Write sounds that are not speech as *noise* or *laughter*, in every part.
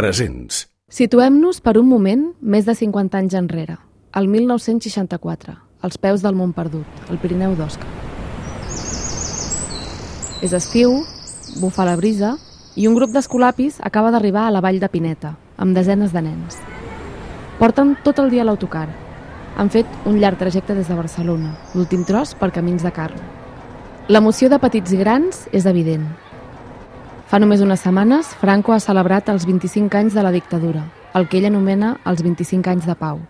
Presents. Situem-nos per un moment més de 50 anys enrere, el 1964, als peus del Mont Perdut, al Pirineu d'Osca. És estiu, bufa la brisa i un grup d'escolapis acaba d'arribar a la vall de Pineta, amb desenes de nens. Porten tot el dia l'autocar. Han fet un llarg trajecte des de Barcelona, l'últim tros per camins de carn. L'emoció de petits i grans és evident. Fa només unes setmanes, Franco ha celebrat els 25 anys de la dictadura, el que ell anomena els 25 anys de pau.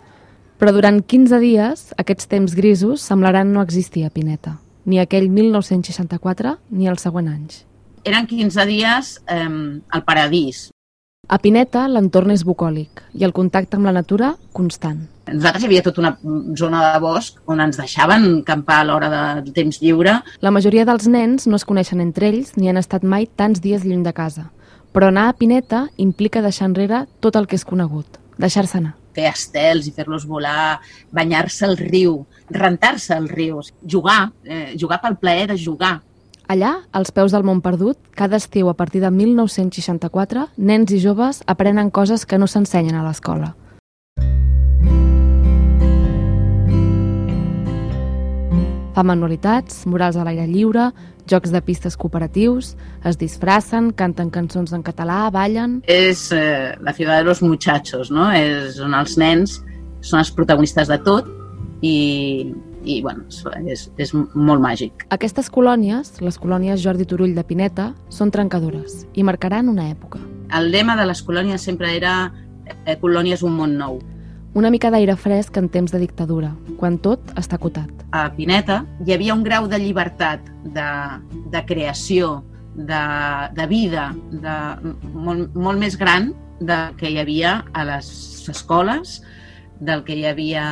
Però durant 15 dies, aquests temps grisos semblaran no existir a Pineta, ni aquell 1964 ni els següents anys. Eren 15 dies eh, al paradís. A Pineta l'entorn és bucòlic i el contacte amb la natura constant. Nosaltres hi havia tota una zona de bosc on ens deixaven campar a l'hora de temps lliure. La majoria dels nens no es coneixen entre ells ni han estat mai tants dies lluny de casa. Però anar a Pineta implica deixar enrere tot el que és conegut, deixar-se anar. Fer estels i fer-los volar, banyar-se al riu, rentar-se al riu, jugar, eh, jugar pel plaer de jugar. Allà, als peus del Mont Perdut, cada estiu a partir de 1964, nens i joves aprenen coses que no s'ensenyen a l'escola. Fa manualitats, murals a l'aire lliure, jocs de pistes cooperatius, es disfracen, canten cançons en català, ballen... És eh, la ciutat de los muchachos, no? És on els nens són els protagonistes de tot i, i bueno, és, és molt màgic. Aquestes colònies, les colònies Jordi Turull de Pineta, són trencadores i marcaran una època. El lema de les colònies sempre era eh, colònies un món nou. Una mica d'aire fresc en temps de dictadura, quan tot està acotat. A Pineta hi havia un grau de llibertat, de, de creació, de, de vida, de, molt, molt més gran del que hi havia a les escoles, del que hi havia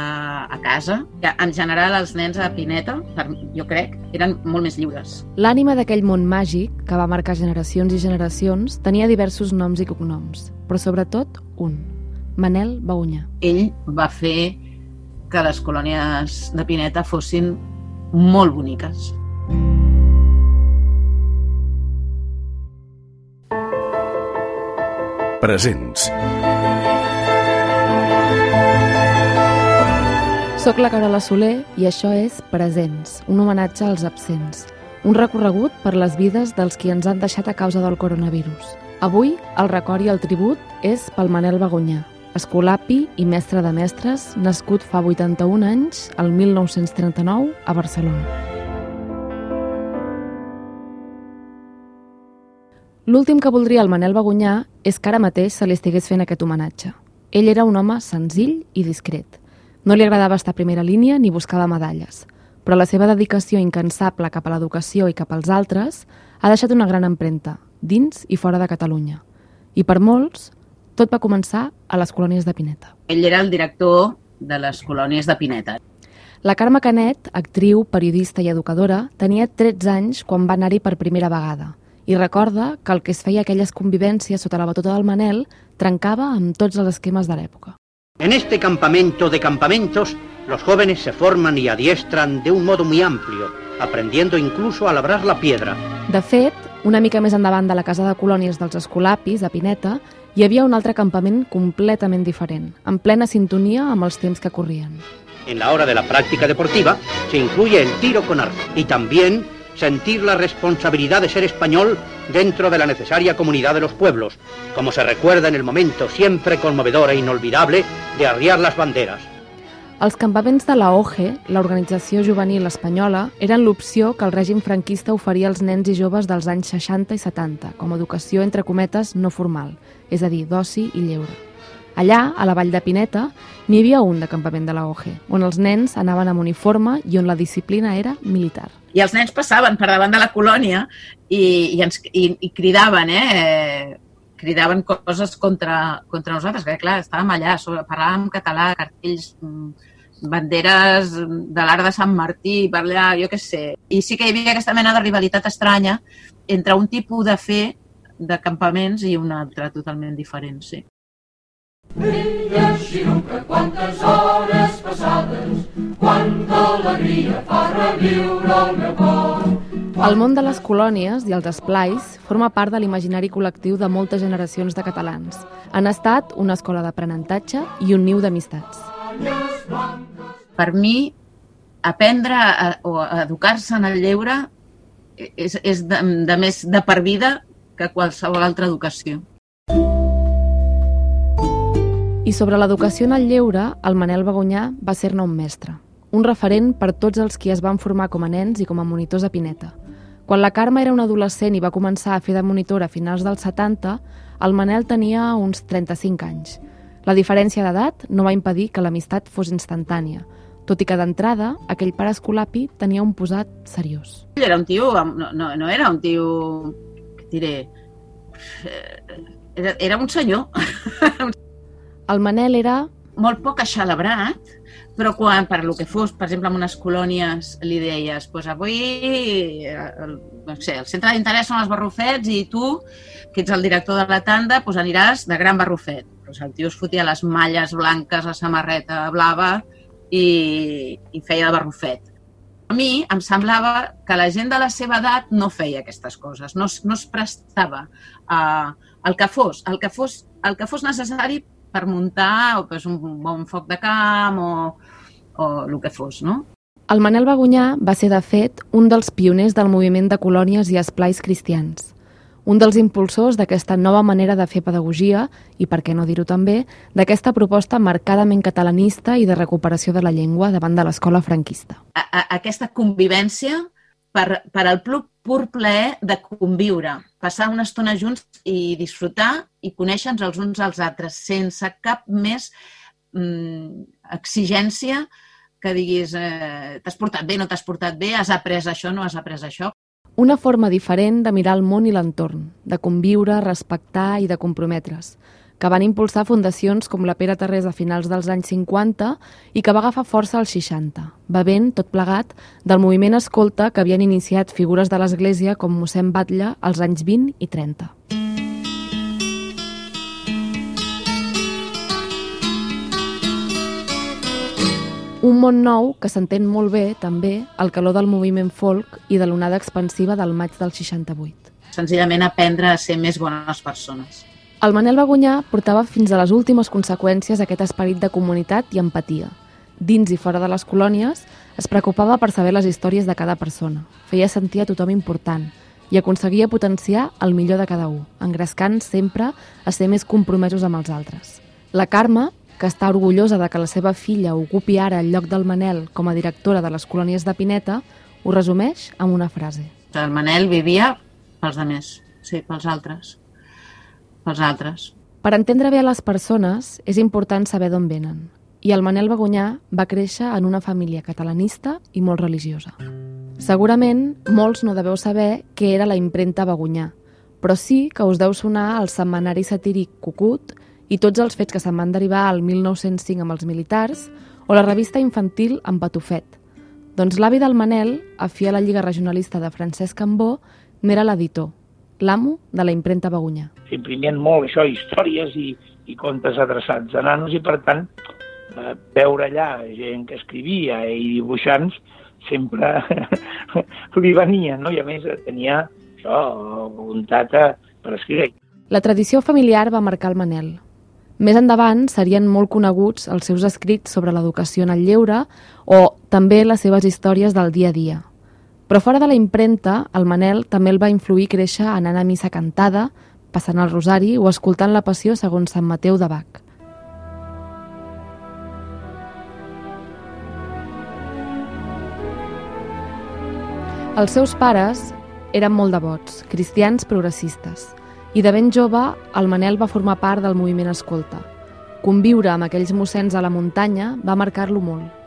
a casa. En general, els nens a Pineta, jo crec, eren molt més lliures. L'ànima d'aquell món màgic, que va marcar generacions i generacions, tenia diversos noms i cognoms, però sobretot un, Manel Baunyà. Ell va fer que les colònies de Pineta fossin molt boniques. Presents. Soc la Carola Soler i això és Presents, un homenatge als absents. Un recorregut per les vides dels qui ens han deixat a causa del coronavirus. Avui, el record i el tribut és pel Manel Begonyà, escolapi i mestre de mestres, nascut fa 81 anys, el 1939, a Barcelona. L'últim que voldria el Manel Begonyà és que ara mateix se li estigués fent aquest homenatge. Ell era un home senzill i discret. No li agradava estar a primera línia ni buscava medalles, però la seva dedicació incansable cap a l'educació i cap als altres ha deixat una gran empremta, dins i fora de Catalunya. I per molts, tot va començar a les colònies de Pineta. Ell era el director de les colònies de Pineta. La Carme Canet, actriu, periodista i educadora, tenia 13 anys quan va anar-hi per primera vegada i recorda que el que es feia aquelles convivències sota la batuta del Manel trencava amb tots els esquemes de l'època. En este campamento de campamentos, los jóvenes se forman y adiestran de un modo muy amplio, aprendiendo incluso a labrar la piedra. De fet, una mica més endavant de la casa de colònies dels Escolapis, a Pineta, hi havia un altre campament completament diferent, en plena sintonia amb els temps que corrien. En la hora de la práctica deportiva se incluye el tiro con arco y también sentir la responsabilidad de ser español dentro de la necesaria comunidad de los pueblos, como se recuerda en el momento siempre conmovedor e inolvidable de arriar las banderas. Els campaments de la OGE, l'organització juvenil espanyola, eren l'opció que el règim franquista oferia als nens i joves dels anys 60 i 70, com a educació entre cometes no formal, és a dir, d'oci i lleure. Allà, a la vall de Pineta, n'hi havia un de campament de la OGE, on els nens anaven amb uniforme i on la disciplina era militar. I els nens passaven per davant de la colònia i, i, ens, i, i cridaven, eh? Cridaven coses contra, contra nosaltres, que clar, estàvem allà, sobre, parlàvem català, cartells, banderes de l'art de Sant Martí, per allà, jo què sé. I sí que hi havia aquesta mena de rivalitat estranya entre un tipus de fer de campaments i un altre totalment diferent, sí. Brilla xiruca, quantes hores passades, quanta alegria fa reviure el meu cor. El món de les colònies i els esplais forma part de l'imaginari col·lectiu de moltes generacions de catalans. Han estat una escola d'aprenentatge i un niu d'amistats. Per mi, aprendre a, o educar-se en el lleure és, és de, de més de per vida que qualsevol altra educació. I sobre l'educació en el lleure, el Manel Begunyà va ser-ne un mestre. Un referent per tots els qui es van formar com a nens i com a monitors a Pineta. Quan la Carme era una adolescent i va començar a fer de monitora a finals dels 70, el Manel tenia uns 35 anys. La diferència d'edat no va impedir que l'amistat fos instantània, tot i que d'entrada aquell pare escolapi tenia un posat seriós. Ell era un tio, no, no, no era un tio, què diré, eh, era, era un senyor, El Manel era molt poc aixalabrat, però quan, per lo que fos, per exemple, en unes colònies li deies, pues avui eh, el, no sé, el centre d'interès són els barrufets i tu, que ets el director de la tanda, pues aniràs de gran barrufet. Pues el tio es fotia les malles blanques, la samarreta blava i, i feia de barrufet. A mi em semblava que la gent de la seva edat no feia aquestes coses, no, no es prestava a, al que fos, el que fos, el que fos necessari per muntar o pues, un bon foc de camp o, o el que fos, no? El Manel Begunyà va ser, de fet, un dels pioners del moviment de colònies i esplais cristians. Un dels impulsors d'aquesta nova manera de fer pedagogia i, per què no dir-ho també, d'aquesta proposta marcadament catalanista i de recuperació de la llengua davant de l'escola franquista. A, a, aquesta convivència per, per al pur, plaer de conviure, passar una estona junts i disfrutar i conèixer-nos els uns als altres, sense cap més mm, exigència que diguis eh, t'has portat bé, no t'has portat bé, has après això, no has après això. Una forma diferent de mirar el món i l'entorn, de conviure, respectar i de comprometre's, que van impulsar fundacions com la Pere Tarrés a finals dels anys 50 i que va agafar força als 60, bevent, tot plegat, del moviment escolta que havien iniciat figures de l'Església com mossèn Batlle als anys 20 i 30. Un món nou que s'entén molt bé, també, al calor del moviment folk i de l'onada expansiva del maig del 68. Senzillament aprendre a ser més bones persones. El Manel Begunyà portava fins a les últimes conseqüències aquest esperit de comunitat i empatia. Dins i fora de les colònies, es preocupava per saber les històries de cada persona, feia sentir a tothom important i aconseguia potenciar el millor de cada un, engrescant sempre a ser més compromesos amb els altres. La Carme, que està orgullosa de que la seva filla ocupi ara el lloc del Manel com a directora de les colònies de Pineta, ho resumeix amb una frase. El Manel vivia pels altres, sí, pels altres. Pels altres. Per entendre bé a les persones és important saber d'on venen. I el Manel Begunyà va créixer en una família catalanista i molt religiosa. Segurament molts no deveu saber què era la impremta Begunyà, però sí que us deu sonar el setmanari satíric Cucut i tots els fets que se'n van derivar al 1905 amb els militars o la revista infantil en Patufet. Doncs l'avi del Manel, afí a la Lliga Regionalista de Francesc Cambó, n'era l'editor, l'amo de la impremta Begunyà. s'imprimien molt això, històries i, i contes adreçats a nanos i per tant eh, veure allà gent que escrivia i dibuixants sempre *laughs* li venien, no? I a més tenia això, voluntat a, per escriure. La tradició familiar va marcar el Manel. Més endavant serien molt coneguts els seus escrits sobre l'educació en el lleure o també les seves històries del dia a dia. Però fora de la impremta, el Manel també el va influir créixer anant a missa cantada, passant el rosari o escoltant la passió segons Sant Mateu de Bach. Els seus pares eren molt devots, cristians progressistes, i de ben jove el Manel va formar part del moviment escolta. Conviure amb aquells mossens a la muntanya va marcar-lo molt,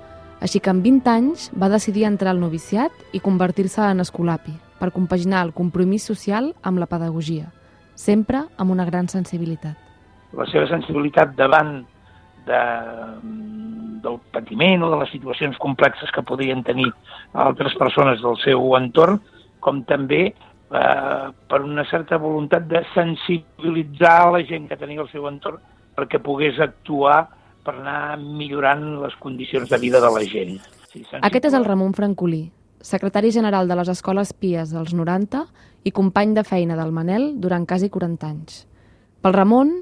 així que amb 20 anys va decidir entrar al noviciat i convertir-se en escolapi, per compaginar el compromís social amb la pedagogia, sempre amb una gran sensibilitat. La seva sensibilitat davant de, del patiment o de les situacions complexes que podien tenir altres persones del seu entorn, com també eh, per una certa voluntat de sensibilitzar la gent que tenia al seu entorn perquè pogués actuar per anar millorant les condicions de vida de la gent. Sí, Aquest és el Ramon Francolí, secretari general de les escoles pies dels 90 i company de feina del Manel durant quasi 40 anys. Pel Ramon,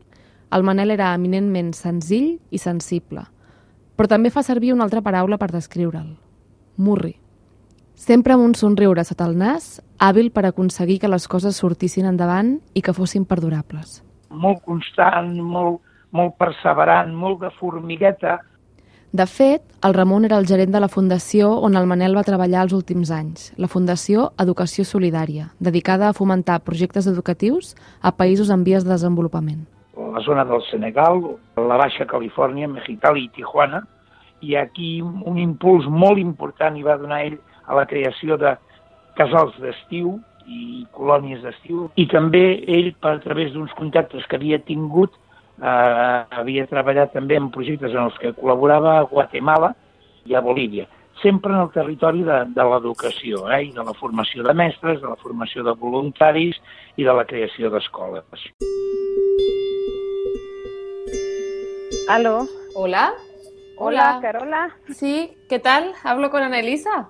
el Manel era eminentment senzill i sensible, però també fa servir una altra paraula per descriure'l. Murri. Sempre amb un somriure sota el nas, hàbil per aconseguir que les coses sortissin endavant i que fossin perdurables. Molt constant, molt, molt perseverant, molt de formigueta. De fet, el Ramon era el gerent de la fundació on el Manel va treballar els últims anys, la Fundació Educació Solidària, dedicada a fomentar projectes educatius a països en vies de desenvolupament. La zona del Senegal, la Baixa Califòrnia, Mexicali i Tijuana, i aquí un impuls molt important hi va donar ell a la creació de casals d'estiu i colònies d'estiu. I també ell, per a través d'uns contactes que havia tingut, eh, havia treballat també en projectes en els que col·laborava a Guatemala i a Bolívia, sempre en el territori de, de l'educació eh, i de la formació de mestres, de la formació de voluntaris i de la creació d'escoles. Aló. Hola. Hola, Carola. Sí, ¿qué tal? Hablo con Anelisa.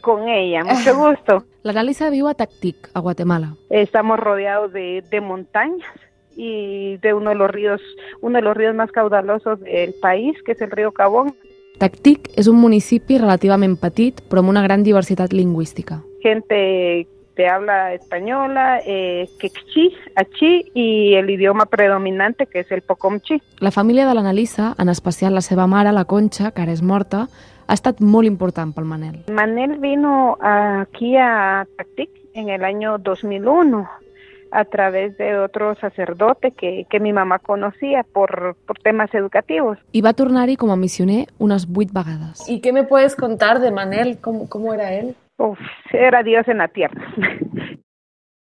Con ella, mucho gusto. *laughs* L'Analisa viu a Tactic, a Guatemala. Estamos rodeados de, de montañas y de uno de los ríos, uno de los ríos más caudalosos del país, que es el río Cabón. Tactic és un municipi relativament petit, però amb una gran diversitat lingüística. Gente que habla española, eh, quechí, achí y el idioma predominante que es el pocomchi. La família de l'Analisa, en especial la seva mare, la Conxa, que ara és morta, ha estat molt important pel Manel. Manel vino aquí a Tactic en el año 2001 a través de otro sacerdote que, que mi mamá conocía por, por temas educativos. I va tornar-hi com a missioner unes vuit vegades. ¿Y qué me puedes contar de Manel? ¿Cómo, cómo era él? Uf, era Dios en la tierra.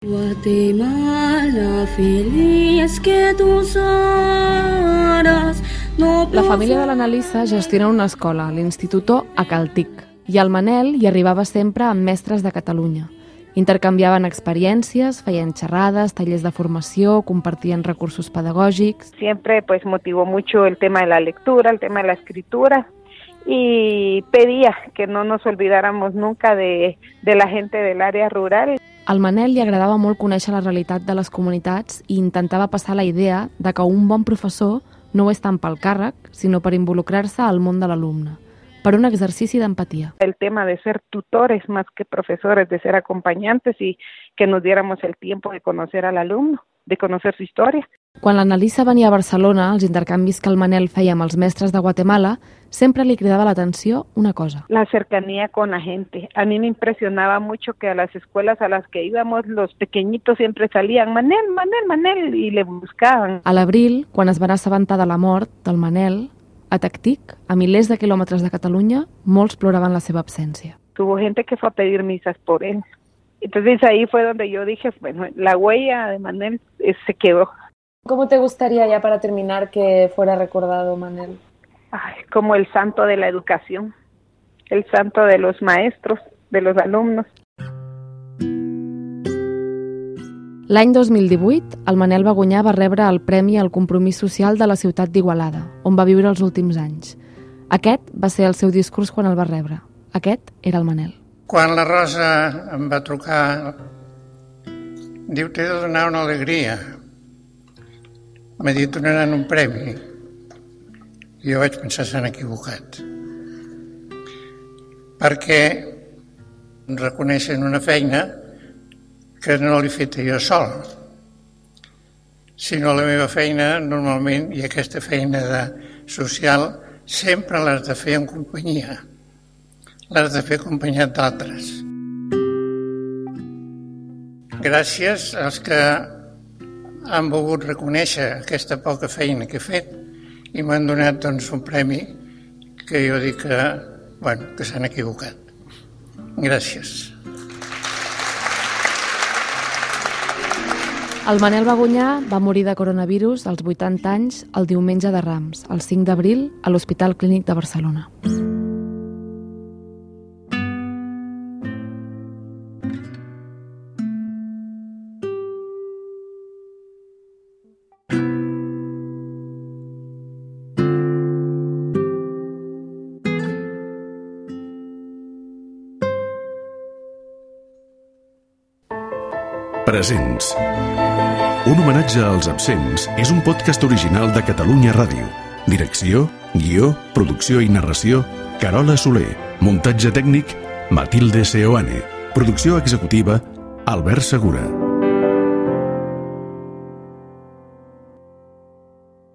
Guatemala feliz que tus horas no La família de l'Analisa gestiona una escola, l'Instituto Acaltic, i el Manel hi arribava sempre amb mestres de Catalunya. Intercanviaven experiències, feien xerrades, tallers de formació, compartien recursos pedagògics... Siempre pues motivó mucho el tema de la lectura, el tema de la escritura y pedía que no nos olvidáramos nunca de, de la gente del área rural. Al Manel li agradava molt conèixer la realitat de les comunitats i intentava passar la idea de que un bon professor no ho és tant pel càrrec, sinó per involucrar-se al món de l'alumne, per un exercici d'empatia. El tema de ser tutores más que profesores, de ser acompañantes y que nos diéramos el tiempo de conocer al alumno, de conocer su historia. Quan l'Analisa venia a Barcelona, els intercanvis que el Manel feia amb els mestres de Guatemala, sempre li cridava l'atenció una cosa. La cercanía con la gente. A mí me impresionaba mucho que a las escuelas a las que íbamos los pequeñitos siempre salían, Manel, Manel, Manel, y le buscaban. A l'abril, quan es van assabentar de la mort del Manel, a Tactic, a milers de quilòmetres de Catalunya, molts ploraven la seva absència. Tuvo gente que fue a pedir misas por él. Entonces ahí fue donde yo dije, bueno, la huella de Manel eh, se quedó. ¿Cómo te gustaría ya para terminar que fuera recordado Manel? Ay, como el santo de la educación, el santo de los maestros, de los alumnos. L'any 2018, el Manel Bagunyà va rebre el Premi al Compromís Social de la ciutat d'Igualada, on va viure els últims anys. Aquest va ser el seu discurs quan el va rebre. Aquest era el Manel. Quan la Rosa em va trucar, diu, t'he de donar una alegria. M'ha dit, donaran un premi. I jo vaig pensar, s'han equivocat. Perquè reconeixen una feina que no l'he feta jo sol, sinó la meva feina normalment, i aquesta feina de social, sempre l'has de fer en companyia, l'has de fer acompanyat d'altres. Gràcies als que han volgut reconèixer aquesta poca feina que he fet i m'han donat doncs, un premi que jo dic que, bueno, que s'han equivocat. Gràcies. El Manel Bagunyà va morir de coronavirus als 80 anys el diumenge de Rams, el 5 d'abril, a l'Hospital Clínic de Barcelona. Presents. Un homenatge als absents és un podcast original de Catalunya Ràdio. Direcció, guió, producció i narració, Carola Soler. Muntatge tècnic, Matilde Seoane. Producció executiva, Albert Segura.